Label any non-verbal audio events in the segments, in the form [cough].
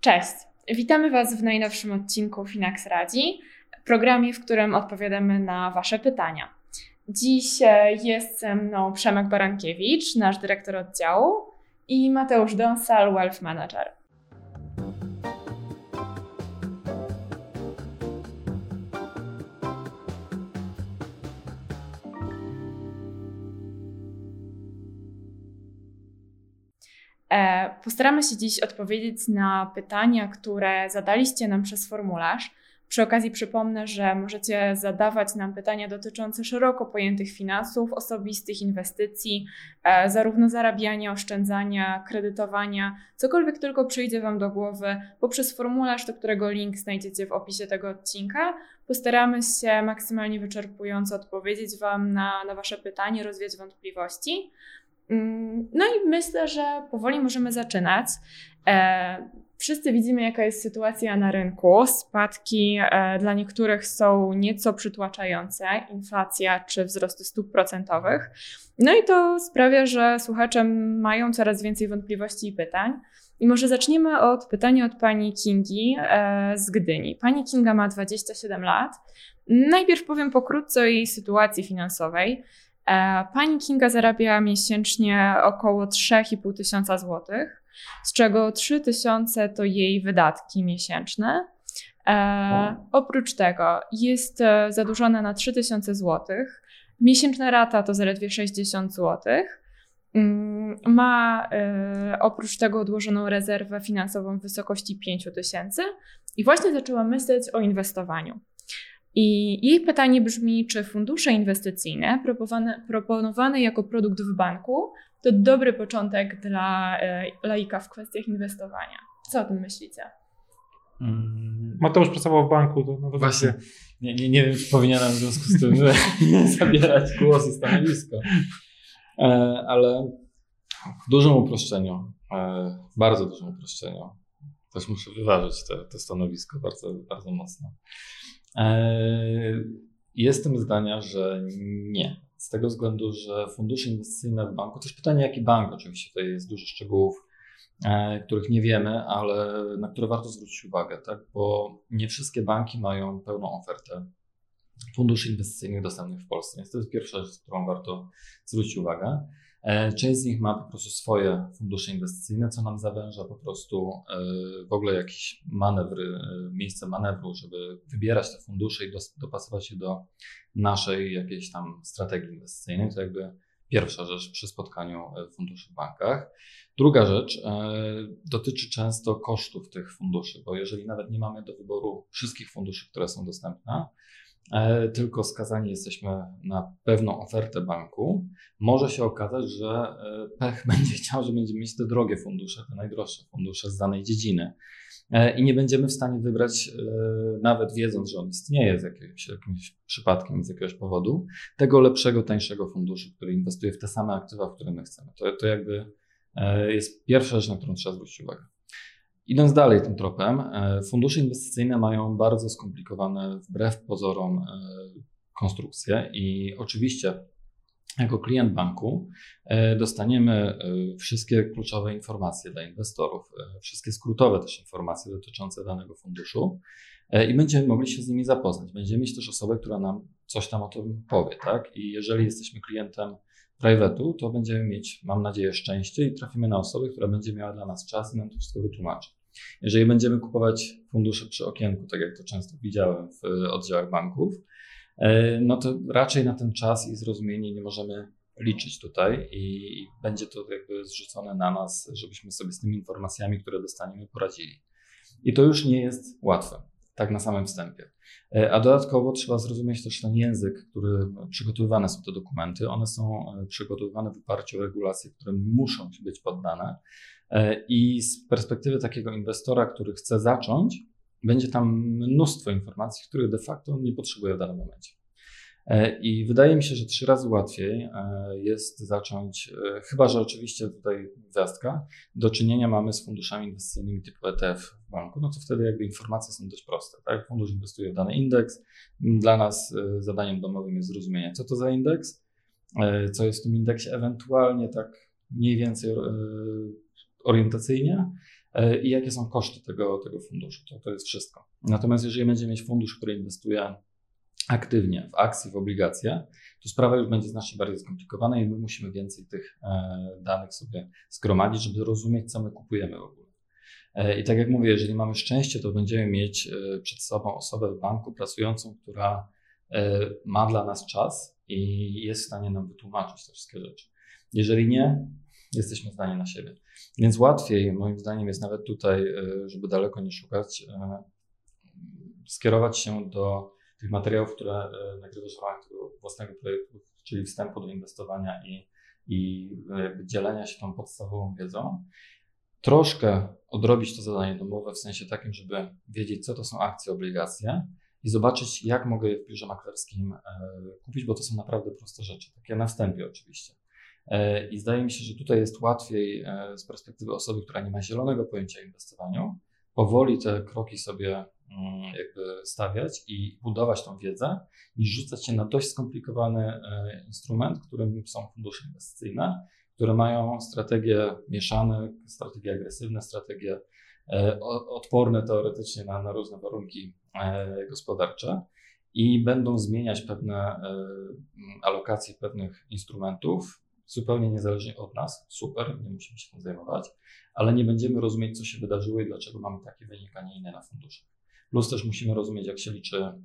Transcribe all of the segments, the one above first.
Cześć! Witamy Was w najnowszym odcinku Finax Radzi, programie, w którym odpowiadamy na Wasze pytania. Dziś jest ze mną Przemek Barankiewicz, nasz dyrektor oddziału i Mateusz Donsal, Wealth Manager. Postaramy się dziś odpowiedzieć na pytania, które zadaliście nam przez formularz. Przy okazji przypomnę, że możecie zadawać nam pytania dotyczące szeroko pojętych finansów, osobistych inwestycji, e, zarówno zarabiania, oszczędzania, kredytowania, cokolwiek tylko przyjdzie Wam do głowy poprzez formularz, do którego link znajdziecie w opisie tego odcinka. Postaramy się maksymalnie wyczerpująco odpowiedzieć Wam na, na Wasze pytanie, rozwiać wątpliwości. Mm, no i myślę, że powoli możemy zaczynać. E, wszyscy widzimy, jaka jest sytuacja na rynku. Spadki e, dla niektórych są nieco przytłaczające, inflacja czy wzrosty stóp procentowych. No i to sprawia, że słuchacze mają coraz więcej wątpliwości i pytań. I może zaczniemy od pytania od pani Kingi e, z Gdyni. Pani Kinga ma 27 lat. Najpierw powiem pokrótce o jej sytuacji finansowej. E, pani Kinga zarabia miesięcznie około 3,5 tysiąca złotych, z czego 3 tysiące to jej wydatki miesięczne. E, oprócz tego jest e, zadłużona na 3 tysiące złotych. Miesięczna rata to zaledwie 60 złotych. Mm, ma e, oprócz tego odłożoną rezerwę finansową w wysokości 5 tysięcy i właśnie zaczęła myśleć o inwestowaniu. I jej pytanie brzmi, czy fundusze inwestycyjne proponowane, proponowane jako produkt w banku to dobry początek dla e, laika w kwestiach inwestowania. Co o tym myślicie? Hmm. Mateusz pracował w banku, to no Właśnie. Nie, nie, nie wiem, czy powinienem w związku z tym [laughs] zabierać głos i stanowisko. E, ale w dużym uproszczeniu, e, bardzo dużym uproszczeniu, też muszę wyważyć te, to stanowisko bardzo, bardzo mocno. E, jestem zdania, że nie. Z tego względu, że fundusze inwestycyjne w banku, też pytanie jaki bank, oczywiście tutaj jest dużo szczegółów, e, których nie wiemy, ale na które warto zwrócić uwagę, tak? bo nie wszystkie banki mają pełną ofertę funduszy inwestycyjnych dostępnych w Polsce. Więc to jest pierwsza rzecz, którą warto zwrócić uwagę. E, część z nich ma po prostu swoje fundusze inwestycyjne, co nam zawęża po prostu e, w ogóle jakieś manewry, e, miejsce manewru, żeby wybierać te fundusze i dopasować je do naszej jakiejś tam strategii inwestycyjnej. To jakby pierwsza rzecz przy spotkaniu funduszy w bankach. Druga rzecz dotyczy często kosztów tych funduszy, bo jeżeli nawet nie mamy do wyboru wszystkich funduszy, które są dostępne, tylko skazani jesteśmy na pewną ofertę banku, może się okazać, że e, pech [laughs] będzie chciał, że będziemy mieć te drogie fundusze, te najdroższe fundusze z danej dziedziny. E, I nie będziemy w stanie wybrać, nawet wiedząc, że on istnieje z jakimś, jakimś przypadkiem, z jakiegoś powodu, tego lepszego, tańszego funduszu, który inwestuje w te same aktywa, w które my chcemy. To, to jakby jest pierwsza rzecz, na którą trzeba zwrócić uwagę. Idąc dalej tym tropem, e, fundusze inwestycyjne mają bardzo skomplikowane, wbrew pozorom, e, konstrukcje i oczywiście jako klient banku e, dostaniemy wszystkie kluczowe informacje dla inwestorów, wszystkie skrótowe też informacje dotyczące danego funduszu i będziemy mogli się z nimi zapoznać. Będziemy mieć też osobę, która nam coś tam o tym powie, tak? I jeżeli jesteśmy klientem private'u, to będziemy mieć, mam nadzieję, szczęście i trafimy na osobę, która będzie miała dla nas czas i nam to wszystko wytłumaczy. Jeżeli będziemy kupować fundusze przy okienku, tak jak to często widziałem w oddziałach banków, e, no to raczej na ten czas i zrozumienie nie możemy liczyć tutaj i będzie to jakby zrzucone na nas, żebyśmy sobie z tymi informacjami, które dostaniemy, poradzili. I to już nie jest łatwe, tak na samym wstępie. E, a dodatkowo trzeba zrozumieć też ten język, który przygotowywane są te dokumenty. One są e, przygotowywane w oparciu o regulacje, które muszą być poddane. E, I z perspektywy takiego inwestora, który chce zacząć, będzie tam mnóstwo informacji, których de facto nie potrzebuje w danym momencie. E, I wydaje mi się, że trzy razy łatwiej e, jest zacząć, chyba że oczywiście tutaj gwiazdka, do czynienia mamy z funduszami inwestycyjnymi typu ETF w banku, no to wtedy jakby informacje są dość proste. Tak? Fundusz inwestuje w dany indeks. Dla nas zadaniem domowym jest zrozumienie, co to za indeks, co jest w tym indeksie, ewentualnie tak mniej więcej orientacyjnie, e, i jakie są koszty tego, tego funduszu. To, to jest wszystko. Natomiast jeżeli będziemy mieć fundusz, który inwestuje aktywnie w akcje, w obligacje, to sprawa już będzie znacznie bardziej skomplikowana i my musimy więcej tych e, danych sobie zgromadzić, żeby rozumieć, co my kupujemy w ogóle. E, I tak jak mówię, jeżeli mamy szczęście, to będziemy mieć przed sobą osobę w banku pracującą, która ma dla nas czas i jest w stanie nam wytłumaczyć te wszystkie rzeczy. Jeżeli nie, jesteśmy zdani na siebie. Więc łatwiej, moim zdaniem, jest nawet tutaj, żeby daleko nie szukać, skierować się do tych materiałów, które e, nagrywasz w ramach tego własnego projektu, czyli wstępu do inwestowania i, i dzielenia się tą podstawową wiedzą, troszkę odrobić to zadanie domowe w sensie takim, żeby wiedzieć, co to są akcje, obligacje i zobaczyć, jak mogę je w biurze maklerskim e, kupić, bo to są naprawdę proste rzeczy, takie na wstępie oczywiście. E, I zdaje mi się, że tutaj jest łatwiej z perspektywy osoby, która nie ma zielonego pojęcia o inwestowaniu, powoli te kroki sobie Mm, jakby stawiać i budować tą wiedzę, niż rzucać się na dość skomplikowany e, instrument, którym są fundusze inwestycyjne, które mają strategie mieszane, strategie agresywne, strategie e, odporne teoretycznie na, na różne warunki e, gospodarcze i będą zmieniać pewne alokacje pewnych instrumentów, zupełnie niezależnie od nas. Super, nie musimy się tym zajmować, ale nie będziemy rozumieć, co się wydarzyło i dlaczego mamy taki wynik, a nie inne na funduszach. Plus też musimy rozumieć, jak się liczy e,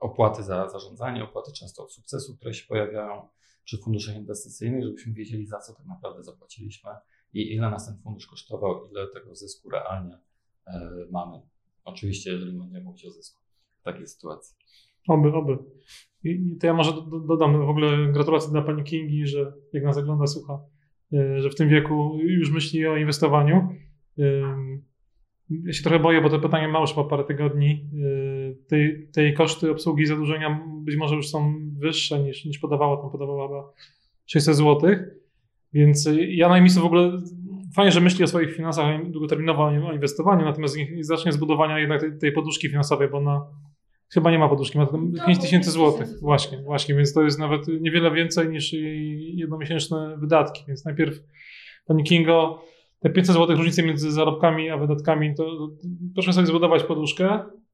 opłaty za zarządzanie, opłaty często od sukcesu, które się pojawiają przy funduszach inwestycyjnych, żebyśmy wiedzieli, za co tak naprawdę zapłaciliśmy i ile nas ten fundusz kosztował, ile tego zysku realnie e, mamy. Oczywiście, jeżeli będziemy mówić o zysku w takiej sytuacji. Oby, oby. I to ja może dodam w ogóle gratulacje dla pani Kingi, że jak nas zagląda, słucha, e, że w tym wieku już myśli o inwestowaniu. Ja się trochę boję, bo to pytanie ma już po parę tygodni. Yy, tej, tej koszty obsługi zadłużenia być może już są wyższe niż, niż podawała, tam podawała chyba 600 zł. Więc ja na miejscu w ogóle fajnie, że myśli o swoich finansach długoterminowo o inwestowaniu, natomiast nie zacznie z budowania jednak tej, tej poduszki finansowej, bo ona chyba nie ma poduszki, ma 5 tysięcy złotych. Właśnie, właśnie, więc to jest nawet niewiele więcej niż jednomiesięczne wydatki. Więc najpierw Pani Kingo, te 500 zł różnicy między zarobkami a wydatkami, to, to proszę sobie zbudować poduszkę,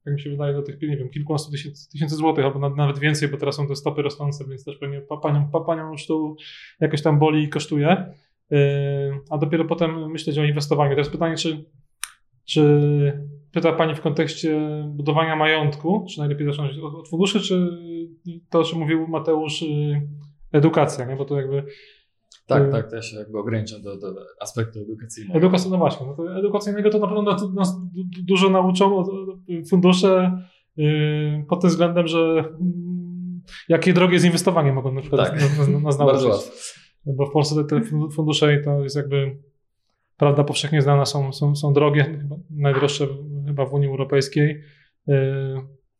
jak mi się wydaje, do tych, nie wiem, kilkunastu tysięcy, tysięcy złotych, albo nawet więcej, bo teraz są te stopy rosnące, więc też pewnie panią, panią już to jakoś tam boli i kosztuje. Yy, a dopiero potem myśleć o inwestowaniu. Teraz pytanie, czy, czy pyta Pani w kontekście budowania majątku, czy najlepiej zacząć od, funduszy, czy to, o czym mówił Mateusz, yy, edukacja, nie? bo to jakby tak, y, tak, to ja się jakby ograniczam do, do aspektu edukacyjnego. Edukacja, no właśnie, no to edukacyjnego to na pewno nas dużo nauczą fundusze yy, pod tym względem, że yy, jakie drogie z inwestowaniem mogą na przykład tak. nas, [laughs] nauczyć. Bo w Polsce te, te fundusze to jest jakby prawda powszechnie znana, są, są, są drogie, najdroższe chyba w Unii Europejskiej. Yy,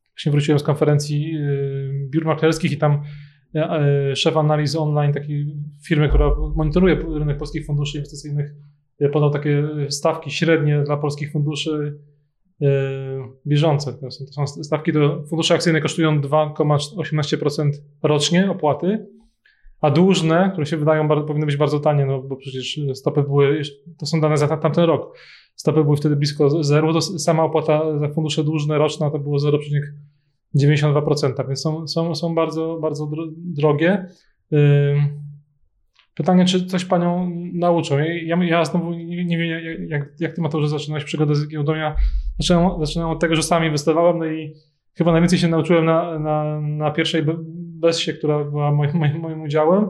właśnie wróciłem z konferencji yy, biur maklerskich i tam E, szef analiz online takiej firmy, która monitoruje rynek polskich funduszy inwestycyjnych, e, podał takie stawki średnie dla polskich funduszy e, bieżące. To są, stawki, to fundusze akcyjne kosztują 2,18% rocznie opłaty, a dłużne, które się wydają bardzo, powinny być bardzo tanie, no bo przecież stopy były, to są dane za tamten rok, stopy były wtedy blisko zero, to sama opłata za fundusze dłużne roczna to było 0, 92%, więc są, są, są bardzo, bardzo drogie. Pytanie, czy coś Panią nauczą? Ja, ja znowu nie, nie wiem, jak, jak Ty, Mateusz, zaczynałeś przygodę z giełdą. Ja zaczynałem, zaczynałem od tego, że sam inwestowałem, no i chyba najwięcej się nauczyłem na, na, na pierwszej Bessie, która była moim, moim, moim udziałem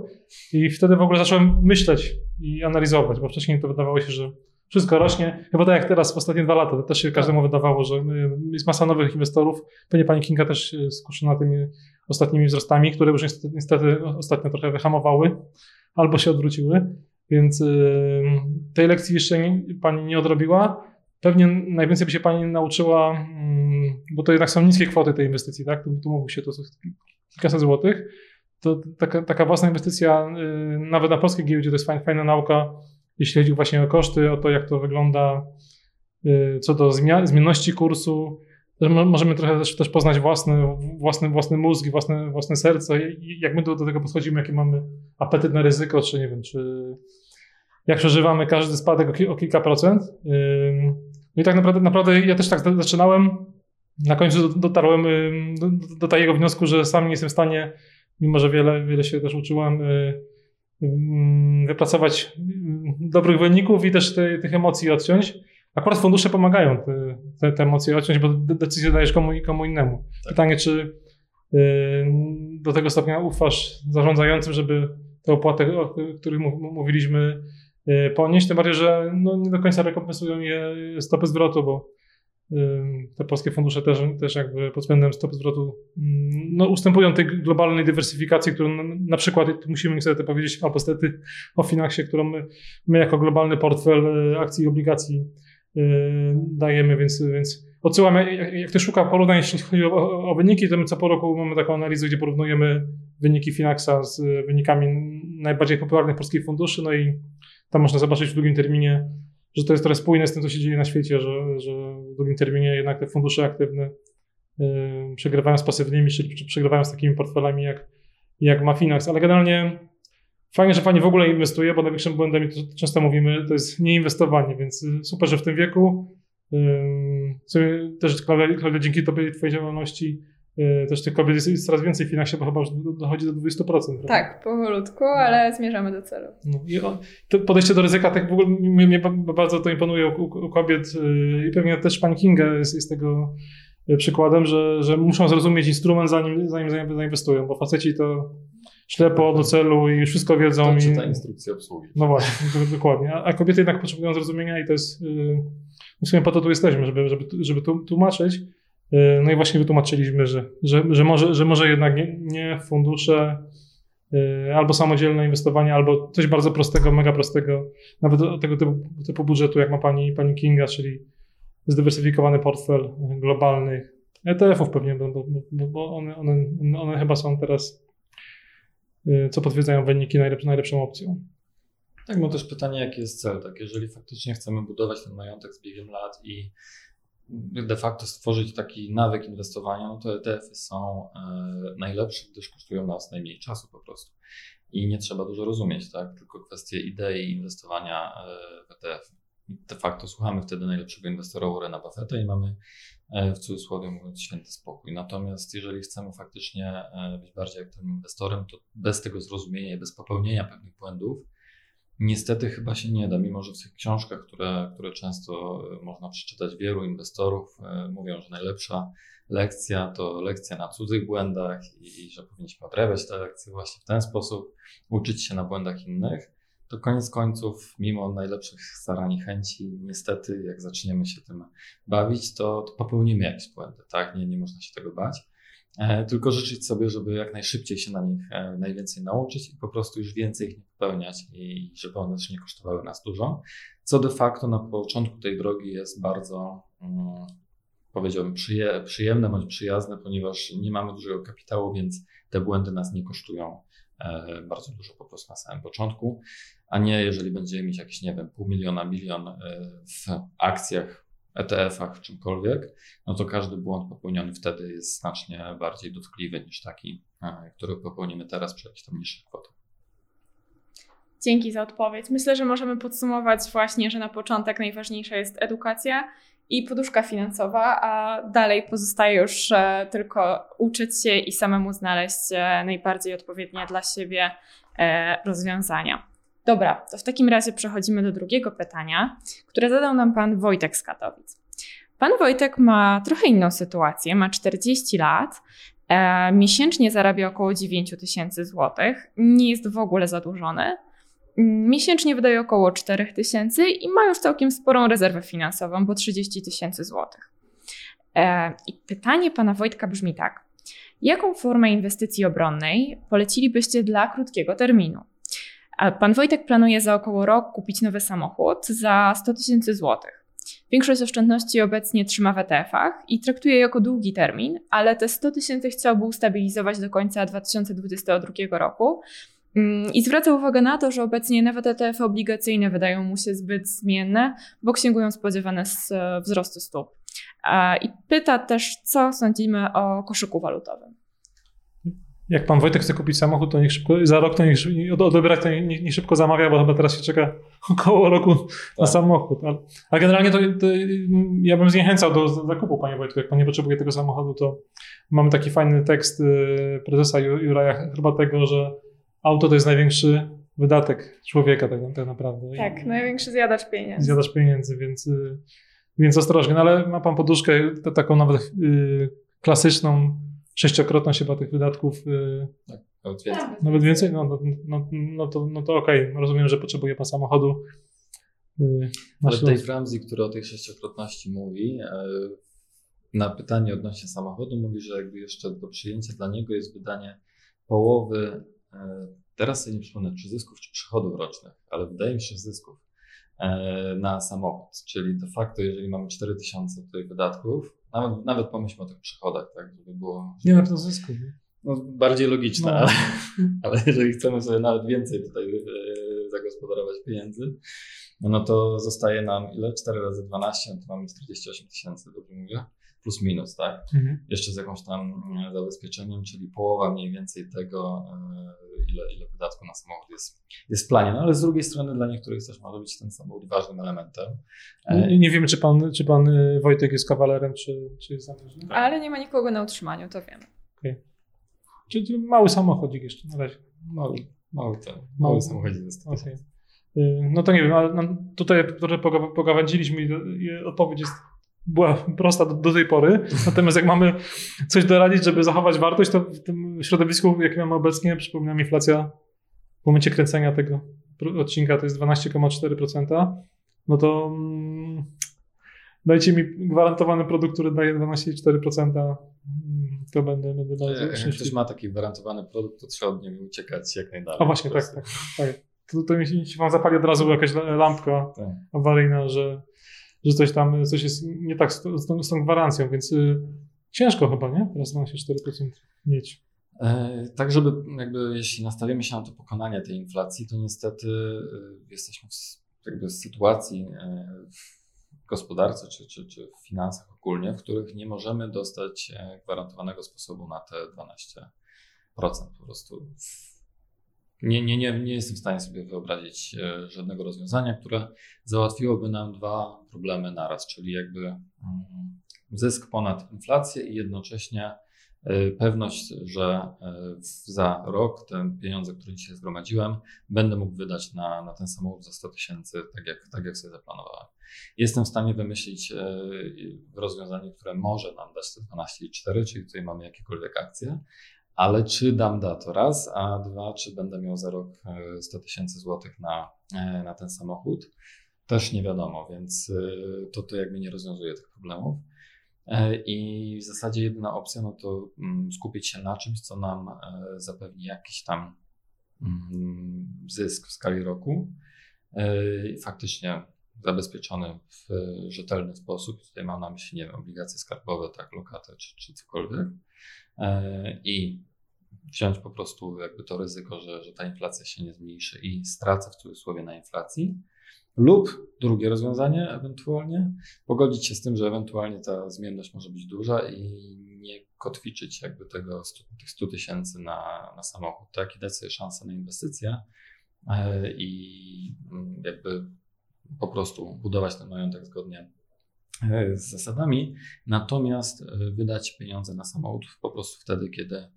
i wtedy w ogóle zacząłem myśleć i analizować, bo wcześniej to wydawało się, że wszystko rośnie. Chyba tak jak teraz w ostatnie dwa lata, to też się każdemu wydawało, że y, jest masa nowych inwestorów. Pewnie pani Kinga też skuszona tymi ostatnimi wzrostami, które już niestety, niestety ostatnio trochę wyhamowały albo się odwróciły. Więc y, tej lekcji jeszcze nie, pani nie odrobiła. Pewnie najwięcej by się pani nauczyła, mm, bo to jednak są niskie kwoty tej inwestycji, tak? Tu, tu mówi się to kilkaset złotych. To taka, taka własna inwestycja, y, nawet na polskiej giełdzie, to jest fajna, fajna nauka jeśli chodzi właśnie o koszty, o to, jak to wygląda y, co do zmienności kursu. Możemy trochę też, też poznać własny, własny, własny mózg i własne, własne serce, jak my do, do tego podchodzimy, jaki mamy apetyt na ryzyko, czy nie wiem, czy jak przeżywamy każdy spadek o, ki- o kilka procent. Ym, No i tak naprawdę, naprawdę ja też tak za- zaczynałem. Na końcu dotarłem ym, do, do takiego wniosku, że sam nie jestem w stanie, mimo że wiele, wiele się też uczyłem, y, ym, wypracować dobrych wyników i też te, tych emocji odciąć. Akurat fundusze pomagają te, te, te emocje odciąć, bo de- decyzję dajesz komu, komu innemu. Tak. Pytanie, czy y, do tego stopnia ufasz zarządzającym, żeby te opłaty, o których mów- mówiliśmy, y, ponieść, tym bardziej, że no, nie do końca rekompensują je stopy zwrotu, bo y, te polskie fundusze też, też jakby pod względem stopy zwrotu mm, no, ustępują tej globalnej dywersyfikacji, którą na, przykład musimy niestety powiedzieć albo stety o Finaxie, którą my, my jako globalny portfel y, akcji i obligacji y, dajemy, więc, więc odsyłam, jak, jak ktoś szuka porównań, jeśli chodzi o, o wyniki, to my co po roku mamy taką analizę, gdzie porównujemy wyniki Finaxa z y, wynikami najbardziej popularnych polskich funduszy, no i tam można zobaczyć w długim terminie, że to jest trochę spójne z tym, co się dzieje na świecie, że, że w długim terminie jednak te fundusze aktywne y, przegrywają z pasywnymi, czy, przegrywają z takimi portfelami jak, jak ma Finax, ale generalnie fajnie, że pani w ogóle inwestuje, bo największym błędem, to często mówimy, to jest nieinwestowanie, więc y, super, że w tym wieku. Co też dzięki Tobie i Twojej działalności też tych kobiet jest, jest coraz więcej w Finaxie, bo chyba już do- dochodzi do 20%. prawda? Tak, powolutku, ale zmierzamy do celu. No, i to podejście do ryzyka tak w ogóle mnie, mnie ba- bardzo to imponuje u, u kobiet y, i pewnie też pani Kinga jest, jest tego y, przykładem, że, że muszą zrozumieć instrument zanim, zanim zanim zainwestują, bo faceci to ślepo do celu i już wszystko wiedzą. To i, czyta instrukcję obsługi. no właśnie, [laughs] do- dokładnie. A, a kobiety jednak potrzebują zrozumienia i to jest. Yy, w sumie po to tu jesteśmy, żeby, żeby, żeby tu- tłumaczyć. Yy, no i właśnie wytłumaczyliśmy, że, że, że, może, że może jednak nie, nie fundusze, yy, albo samodzielne inwestowanie, albo coś bardzo prostego, mega prostego, nawet tego typu, typu budżetu, jak ma pani, pani Kinga, czyli zdywersyfikowany portfel globalny. ETF-ów pewnie, bo, bo, bo- one, one, one chyba są teraz, yy, co potwierdzają wyniki, najlepszą, najlepszą opcją. Tak, mam też pytanie, jaki jest cel? Tak, jeżeli faktycznie chcemy budować ten majątek z biegiem lat i de facto stworzyć taki nawyk inwestowania, no to ETF-y są e, najlepsze, gdyż kosztują nas najmniej czasu po prostu. I nie trzeba dużo rozumieć, tak? Tylko kwestie idei inwestowania e, w ETF. De facto słuchamy wtedy najlepszego inwestora Warrena Buffetta i mamy e, w cudzysłowie mówiąc święty spokój. Natomiast jeżeli chcemy faktycznie być bardziej aktywnym inwestorem, to bez tego zrozumienia i bez popełnienia pewnych błędów, Niestety chyba się nie da, mimo że w tych książkach, które, które często e, można przeczytać wielu inwestorów, e, mówią, że najlepsza lekcja to lekcja na cudzych błędach i, i że powinniśmy odrabiać te lekcje właśnie w ten sposób, uczyć się na błędach innych. To koniec końców, mimo najlepszych starań i chęci, niestety jak zaczniemy się tym bawić, to, to popełnimy jakieś błędy, tak? Nie, nie można się tego bać. E, tylko życzyć sobie, żeby jak najszybciej się na nich e, najwięcej nauczyć i po prostu już więcej ich nie popełniać i żeby one też nie kosztowały nas dużo. Co de facto na początku tej drogi jest bardzo, mm, powiedziałbym, przyje, przyjemne bądź przyjazne, ponieważ nie mamy dużego kapitału, więc te błędy nas nie kosztują e, bardzo dużo po prostu na samym początku, a nie jeżeli będziemy mieć jakieś, nie wiem, pół miliona, milion w akcjach ETF-ach, czymkolwiek, no to każdy błąd popełniony wtedy jest znacznie bardziej dotkliwy niż taki, e, który popełnimy teraz przy jakiejś tam niższej kwoty. Dzięki za odpowiedź. Myślę, że możemy podsumować właśnie, że na początek najważniejsza jest edukacja i poduszka finansowa, a dalej pozostaje już e, tylko uczyć się i samemu znaleźć e, najbardziej odpowiednie dla siebie rozwiązania. Dobra, to w takim razie przechodzimy do drugiego pytania, które zadał nam pan Wojtek z Katowic. Pan Wojtek ma trochę inną sytuację, ma 40 lat, e, miesięcznie zarabia około 9 tysięcy złotych, nie jest w ogóle zadłużony, Miesięcznie wydaje około 4 tysięcy i ma już całkiem sporą rezerwę finansową, bo 30 tysięcy złotych. E, I pytanie pana Wojtka brzmi tak. Jaką formę inwestycji obronnej polecilibyście dla krótkiego terminu? Pan Wojtek planuje za około rok kupić nowy samochód za 100 tysięcy złotych. Większość oszczędności obecnie trzyma w ETF-ach i traktuje je jako długi termin, ale te 100 tysięcy chciałby ustabilizować do końca 2022 roku, Mm, I zwraca uwagę na to, że obecnie nawet ETF obligacyjne wydają mu się zbyt zmienne, bo księgują spodziewane e, wzrostu stóp. I pyta też, co sądzimy o koszyku walutowym. Jak pan Wojtek chce kupić samochód, to niech szybko, za rok to niech, odebrać, to niech, niech szybko zamawia, bo chyba teraz się czeka [laughs] około roku tak. na samochód. Ale, a generalnie to, to, ja bym zniechęcał do zakupu, panie Wojtku. Jak pan nie potrzebuje tego samochodu, to mamy taki fajny tekst y, prezesa Juraja chyba tego, że auto to jest największy wydatek człowieka tak, tak naprawdę. Tak, I, największy zjadacz pieniędzy. Zjadacz pieniędzy, więc, y, więc ostrożnie. No ale ma pan poduszkę taką nawet yy, klasyczną, sześciokrotność chyba tych wydatków. Yy, tak, nawet więcej. Nawet więcej? No, no, no, no to, no to okej, okay. rozumiem, że potrzebuje pan samochodu. Yy, ale Dave Ramsey, który o tej sześciokrotności mówi, na pytanie odnośnie samochodu, mówi, że jakby jeszcze do przyjęcia dla niego jest wydanie połowy Teraz sobie nie przypomnę, czy zysków, czy przychodów rocznych, ale wydaje mi się, że zysków e, na samochód. Czyli de facto, jeżeli mamy 4000 tutaj wydatków, nawet, nawet pomyślmy o tych przychodach, tak, żeby było. Nie na to zysków. No, bardziej logiczne, no. ale, [laughs] ale jeżeli chcemy sobie nawet więcej tutaj e, zagospodarować pieniędzy, no to zostaje nam ile? 4 razy 12, no to mamy 48 tysięcy, dobrze mówię? Plus minus, tak? Mhm. Jeszcze z jakąś tam e, zabezpieczeniem, czyli połowa mniej więcej tego, e, ile, ile wydatku na samochód jest, jest w planie. No ale z drugiej strony dla niektórych też może być ten samochód ważnym elementem. E, nie, nie wiemy, czy pan, czy pan Wojtek jest kawalerem, czy, czy jest zamężny. Tak. Ale nie ma nikogo na utrzymaniu, to wiemy. Okay. Czyli mały samochodzik jeszcze na razie. Mały, mały, ten, mały, mały samochodzik jest. Okay. No to nie wiem, ale no, tutaj trochę pogawędziliśmy i odpowiedź jest była prosta do, do, tej pory. Natomiast jak mamy coś doradzić, żeby zachować wartość, to w tym środowisku, jakie mamy obecnie, przypominam, inflacja w momencie kręcenia tego odcinka to jest 12,4%, no to mm, dajcie mi gwarantowany produkt, który daje 12,4%, mm, to będę, będę bardzo Jak ktoś ma taki gwarantowany produkt, to trzeba od niego uciekać jak najdalej. A właśnie, tak, tak, tak. To, to mi się wam zapali od razu jakaś lampka tak. awaryjna, że że coś tam, coś jest nie tak z, z, z tą gwarancją, więc y, ciężko chyba, nie? Teraz 12,4% mieć. E, tak, żeby jakby, jeśli nastawimy się na to pokonanie tej inflacji, to niestety y, jesteśmy w, jakby sytuacji e, w gospodarce czy, czy, czy w finansach ogólnie, w których nie możemy dostać e, gwarantowanego sposobu na te 12%. Po prostu nie, nie, nie, nie jestem w stanie sobie wyobrazić e, żadnego rozwiązania, które załatwiłoby nam dwa problemy naraz, czyli jakby mm, zysk ponad inflację i jednocześnie e, pewność, że e, za rok te pieniądze, które dzisiaj zgromadziłem, będę mógł wydać na, na ten samochód za 100 tysięcy, tak jak, tak jak sobie zaplanowałem. Jestem w stanie wymyślić rozwiązanie, które może nam dać te 12,4, czyli tutaj mamy jakiekolwiek akcje, ale czy dam da to raz, a dwa, czy będę miał za rok 100 e, tysięcy złotych na, e, na ten samochód, też nie wiadomo, więc e, to, to jakby nie rozwiązuje tych problemów. I w zasadzie jedyna opcja no to mm, skupić się na czymś, co nam zapewni jakiś tam mm, zysk w skali roku. Faktycznie zabezpieczony w rzetelny sposób. Tutaj mam na myśli, nie wiem, obligacje skarbowe, tak, lokatę czy, czy cokolwiek. I wziąć po prostu jakby to ryzyko, że, że ta inflacja się nie zmniejszy i stracę w cudzysłowie na inflacji. Lub drugie rozwiązanie, ewentualnie pogodzić się z tym, że ewentualnie ta zmienność może być duża i nie kotwiczyć jakby tego 100, tych 100 tysięcy na, na samochód, tak? I dać sobie szansę na inwestycje e, i mm, jakby po prostu budować ten majątek zgodnie e, z zasadami, natomiast e, wydać pieniądze na samochód po prostu wtedy, kiedy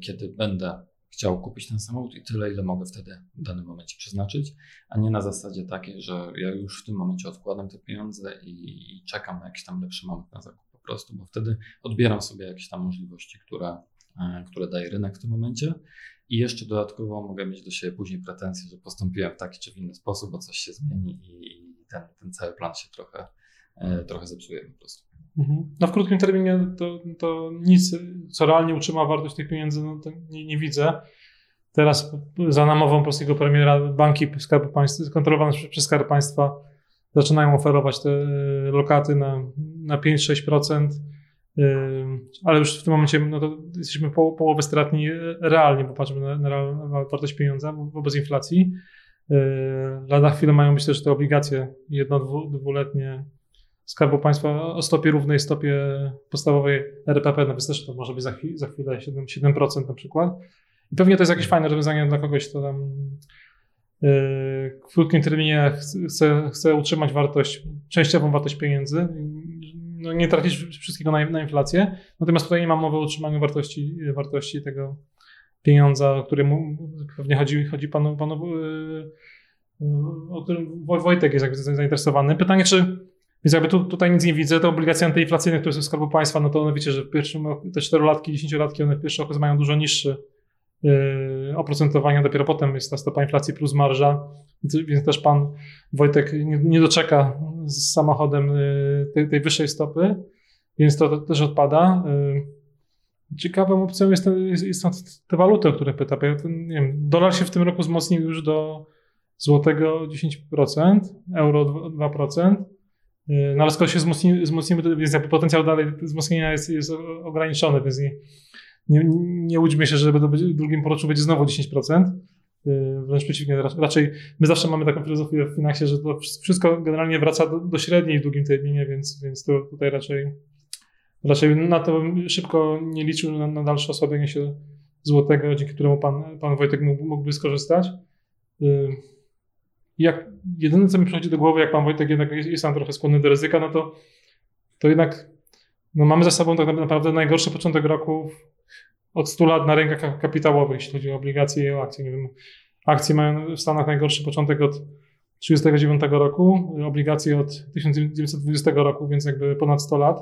kiedy będę chciał kupić ten samochód i tyle, ile mogę wtedy w danym momencie przeznaczyć, a nie na zasadzie takiej, że ja już w tym momencie odkładam te pieniądze i, i czekam na jakiś tam lepszy moment na zakup po prostu, bo wtedy odbieram sobie jakieś tam możliwości, które, e, które daje rynek w tym momencie. I jeszcze dodatkowo mogę mieć do siebie później pretensje, że postąpiłem w taki czy w inny sposób, bo coś się zmieni i, ten, ten cały plan się trochę, e, trochę zepsuje po prostu. Mhm. No w krótkim terminie to, to nic, co realnie utrzyma wartość tych pieniędzy, no to nie, nie widzę. Teraz za namową polskiego premiera banki Skarbu Państwa, kontrolowane przez Skarb Państwa zaczynają oferować te e, lokaty na, na 5-6%, e, ale już w tym momencie no to jesteśmy po, połowę stratni realnie, bo patrzymy na, na, na wartość pieniądza wobec inflacji. E, lada chwilę mają być też te obligacje jedno-dwuletnie Skarbu Państwa o stopie równej stopie podstawowej RPP, no więc też to może być za, chwilę, za chwilę 7, 7% na przykład. I pewnie to jest jakieś fajne rozwiązanie dla kogoś, kto tam yy, w krótkim terminie chce, chce utrzymać wartość, częściową wartość pieniędzy, no nie tracić wszystkiego na, na inflację. Natomiast tutaj nie mam mowy o utrzymaniu wartości, wartości tego pieniądza, o którym pewnie chodzi, chodzi panu, panu yy, o którym Wojtek jest zainteresowany. Pytanie, czy więc jakby tu, tutaj nic nie widzę, te obligacje antyinflacyjne, które są w Skarbu Państwa, no to one wiecie, że w pierwszym te 4-latki, 10-latki, one w pierwszym okresie mają dużo niższe yy, oprocentowania, dopiero potem jest ta stopa inflacji plus marża, więc, też pan Wojtek nie, nie doczeka z samochodem yy, tej, tej, wyższej stopy, więc to, to też odpada. Yy. Ciekawą opcją jest, jest, jest te waluty, o które pyta. Nie wiem, dolar się w tym roku wzmocnił już do złotego 10%, euro 2%. No ale skoro się wzmocnimy, wzmocnimy więc jakby potencjał dalej wzmocnienia jest, jest ograniczony, więc nie, nie, nie łudźmy się, że w drugim poroczu będzie znowu 10%. Y, wręcz przeciwnie, raczej my zawsze mamy taką filozofię w finansie, że to wszystko generalnie wraca do, do średniej w długim terminie, więc, więc to tutaj raczej, raczej na to szybko nie liczył na, na dalsze osłabienie się złotego, dzięki któremu pan, pan Wojtek mógł, mógłby skorzystać. Jak jedyne, co mi przychodzi do głowy, jak pan Wojtek jednak jest, jest tam trochę skłonny do ryzyka, no to, to jednak no mamy za sobą tak naprawdę najgorszy początek roku od 100 lat na rynkach kapitałowych, jeśli chodzi o obligacje i o akcje. Nie wiem, akcje mają w Stanach najgorszy początek od 1939 roku, obligacje od 1920 roku, więc jakby ponad 100 lat.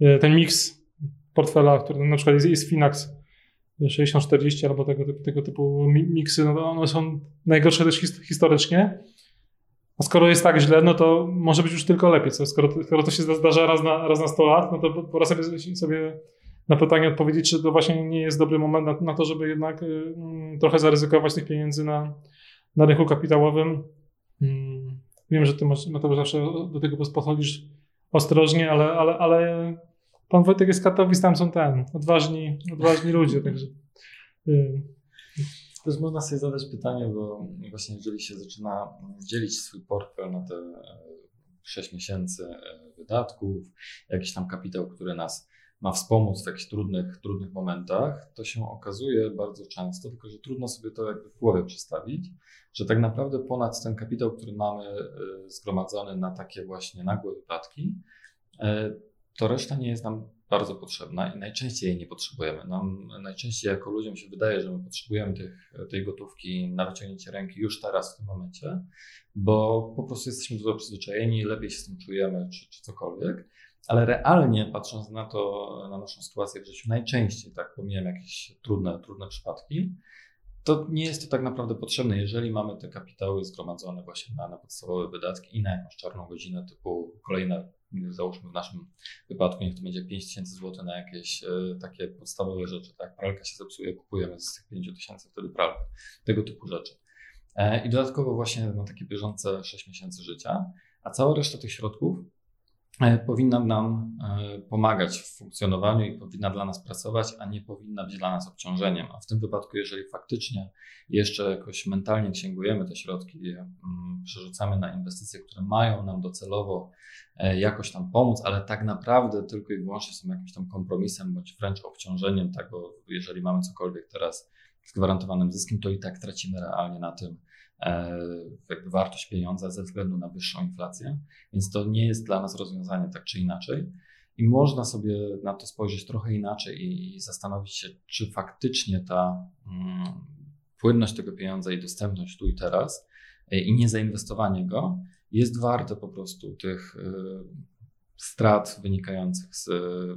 E, ten miks portfela, który na przykład jest, jest Finax 60-40 albo tego tego typu miksy, no one są najgorsze też historycznie. A skoro jest tak źle, no to może być już tylko lepiej. Co? Skoro, skoro to się zdarza raz na, raz na 100 lat, no to pora sobie, sobie na pytanie odpowiedzieć, czy to właśnie nie jest dobry moment na, na to, żeby jednak y, trochę zaryzykować tych pieniędzy na, na rynku kapitałowym. Mm, wiem, że ty masz, Mateusz, zawsze do tego podchodzisz ostrożnie, ale, ale, ale pan Wojtek jest Katowic, tam są ten, odważni, odważni ludzie, także... Y, też można sobie zadać pytanie, bo właśnie jeżeli się zaczyna dzielić swój portfel na te 6 e, miesięcy e, wydatków, jakiś tam kapitał, który nas ma wspomóc w jakichś trudnych, trudnych momentach, to się okazuje bardzo często, tylko że trudno sobie to jakby w głowie przedstawić, że tak naprawdę ponad ten kapitał, który mamy e, zgromadzony na takie właśnie nagłe wypadki, to reszta nie jest nam bardzo potrzebna i najczęściej jej nie potrzebujemy. Nam najczęściej jako ludziom się wydaje, że my potrzebujemy tych, tej gotówki na wyciągnięcie ręki już teraz, w tym momencie, bo po prostu jesteśmy do tego przyzwyczajeni, lepiej się z tym czujemy, czy, czy cokolwiek. Ale realnie patrząc na to, na naszą sytuację w życiu, najczęściej, tak, pomijam jakieś trudne, trudne przypadki, to nie jest to tak naprawdę potrzebne, jeżeli mamy te kapitały zgromadzone właśnie na, na podstawowe wydatki i na jakąś czarną godzinę typu kolejne załóżmy w naszym wypadku, niech to będzie 5000 zł na jakieś e, takie podstawowe rzeczy, tak, pralka się zepsuje, kupujemy z tych 5000 wtedy pralkę, tego typu rzeczy. E, I dodatkowo właśnie na takie bieżące 6 miesięcy życia, a cała reszta tych środków powinna nam e, pomagać w funkcjonowaniu i powinna dla nas pracować, a nie powinna być dla nas obciążeniem. A w tym wypadku, jeżeli faktycznie jeszcze jakoś mentalnie księgujemy te środki, mm, przerzucamy na inwestycje, które mają nam docelowo e, jakoś tam pomóc, ale tak naprawdę tylko i wyłącznie są jakimś tam kompromisem bądź wręcz obciążeniem tego, jeżeli mamy cokolwiek teraz z gwarantowanym zyskiem, to i tak tracimy realnie na tym E, jakby wartość pieniądza ze względu na wyższą inflację, więc to nie jest dla nas rozwiązanie tak czy inaczej. I można sobie na to spojrzeć trochę inaczej i zastanowić się, czy faktycznie ta mm, płynność tego pieniądza i dostępność tu i teraz e, i niezainwestowanie go jest warte po prostu tych e, strat wynikających z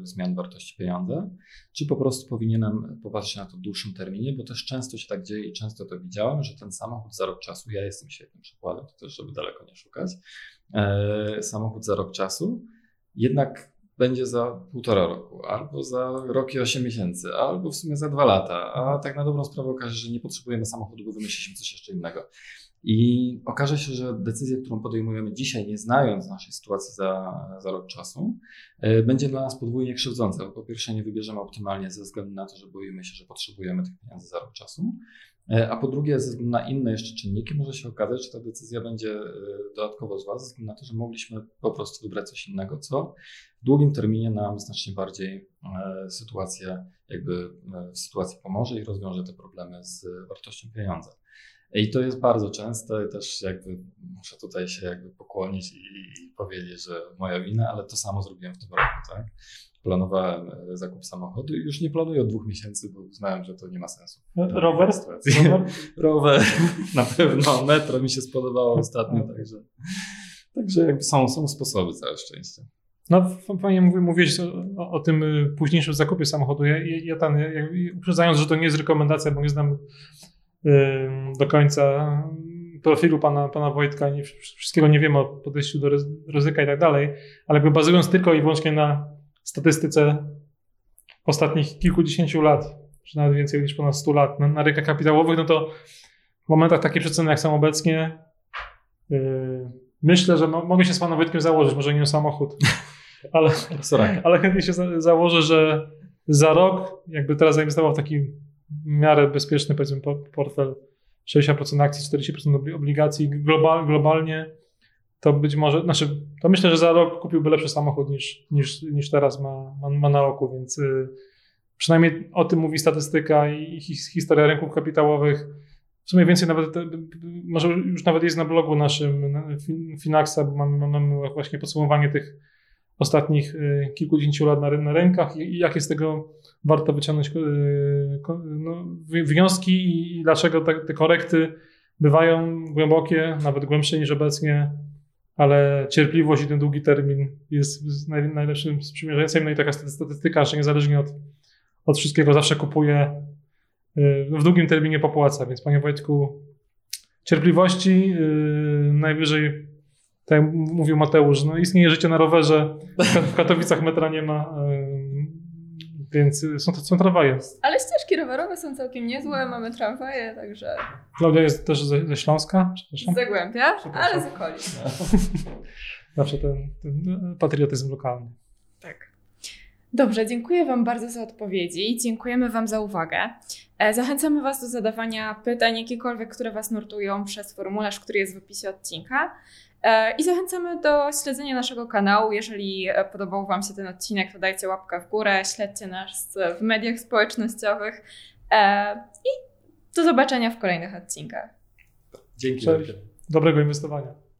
zmian wartości pieniądza, czy po prostu powinienem popatrzeć na to w dłuższym terminie, bo też często się tak dzieje i często to widziałem, że ten samochód za rok czasu, ja jestem świetnym przykładem, to też żeby daleko nie szukać, e, samochód za rok czasu jednak będzie za półtora roku, albo za rok i osiem miesięcy, albo w sumie za dwa lata, a tak na dobrą sprawę okaże się, że nie potrzebujemy samochodu, bo wymyśliliśmy coś jeszcze innego. I okaże się, że decyzja, którą podejmujemy dzisiaj, nie znając naszej sytuacji za, za rok czasu, e, będzie dla nas podwójnie krzywdząca. Bo po pierwsze, nie wybierzemy optymalnie ze względu na to, że boimy się, że potrzebujemy tych pieniędzy za rok czasu. E, a po drugie, ze względu na inne jeszcze czynniki, może się okazać, że ta decyzja będzie e, dodatkowo zła, ze względu na to, że mogliśmy po prostu wybrać coś innego, co w długim terminie nam znacznie bardziej sytuację, jakby w sytuacji pomoże i rozwiąże te problemy z wartością pieniądza. I to jest bardzo często i też jakby muszę tutaj się jakby pokłonić i, i, powiedzieć, że moja wina, ale to samo zrobiłem w tym roku, tak? Planowałem e, zakup samochodu i już nie planuję od dwóch miesięcy, bo uznałem, że to nie ma sensu. Rower? Rower? [laughs] Rower, [laughs] na pewno. Metro mi się spodobało ostatnio, także, także jakby są, są sposoby, całe szczęście. No, panie mówiłeś o, o, tym y, późniejszym zakupie samochodu. Ja, ja, ja ten, ja, uprzedzając, że to nie jest rekomendacja, bo nie znam do końca profilu pana, pana Wojtka, nie, wszystkiego nie wiem o podejściu do ryzyka i tak dalej, ale jakby bazując tylko i wyłącznie na statystyce ostatnich kilkudziesięciu lat, czy nawet więcej niż ponad 100 lat na, na rynkach kapitałowych, no to w momentach takich przeceny jak są obecnie yy, myślę, że mo mogę się z panem Wojtkiem założyć, może nie o samochód, [laughs] ale, ale chętnie się za założę, że za rok jakby teraz zainwestował w taki w miarę bezpieczny, powiedzmy, portfel 60% akcji, 40% obligacji global, globalnie, to być może, znaczy, to myślę, że za rok kupiłby lepszy samochód niż, niż, niż teraz ma, ma, ma na oku, więc y, przynajmniej o tym mówi statystyka i historia rynków kapitałowych. W sumie więcej nawet, może już nawet jest na blogu naszym Finaxa, bo mamy, mamy właśnie podsumowanie tych ostatnich y, kilkudziesięciu lat na, na i jakie z tego warto wyciągnąć y, no, wnioski i dlaczego te, te korekty bywają głębokie, nawet głębsze niż obecnie, ale cierpliwość i ten długi termin jest najlepszym sprzymierzeńcem. No i taka statystyka, że niezależnie od, od wszystkiego zawsze kupuje y, w długim terminie popłaca. Więc panie Wojtku, cierpliwości, najwyżej tak jak mówił Mateusz, no istnieje życie na rowerze, w Katowicach metra nie ma, więc są to są tramwaje. Ale ścieżki rowerowe są całkiem niezłe, mamy tramwaje, także... Klaudia jest też ze, ze Śląska? Z Zagłębia, ale z okolic. [laughs] Zawsze ten, ten patriotyzm lokalny. Tak. Dobrze, dziękuję Wam bardzo za odpowiedzi. Dziękujemy Wam za uwagę. E, zachęcamy Was do zadawania pytań, jakiekolwiek, które Was nurtują przez formularz, który jest w opisie odcinka. E, I zachęcamy do śledzenia naszego kanału. Jeżeli e, podobał Wam się ten odcinek, to dajcie łapkę w górę, śledźcie nas w mediach społecznościowych e, i do zobaczenia w kolejnych odcinkach. Dzięki. Dobrego inwestowania.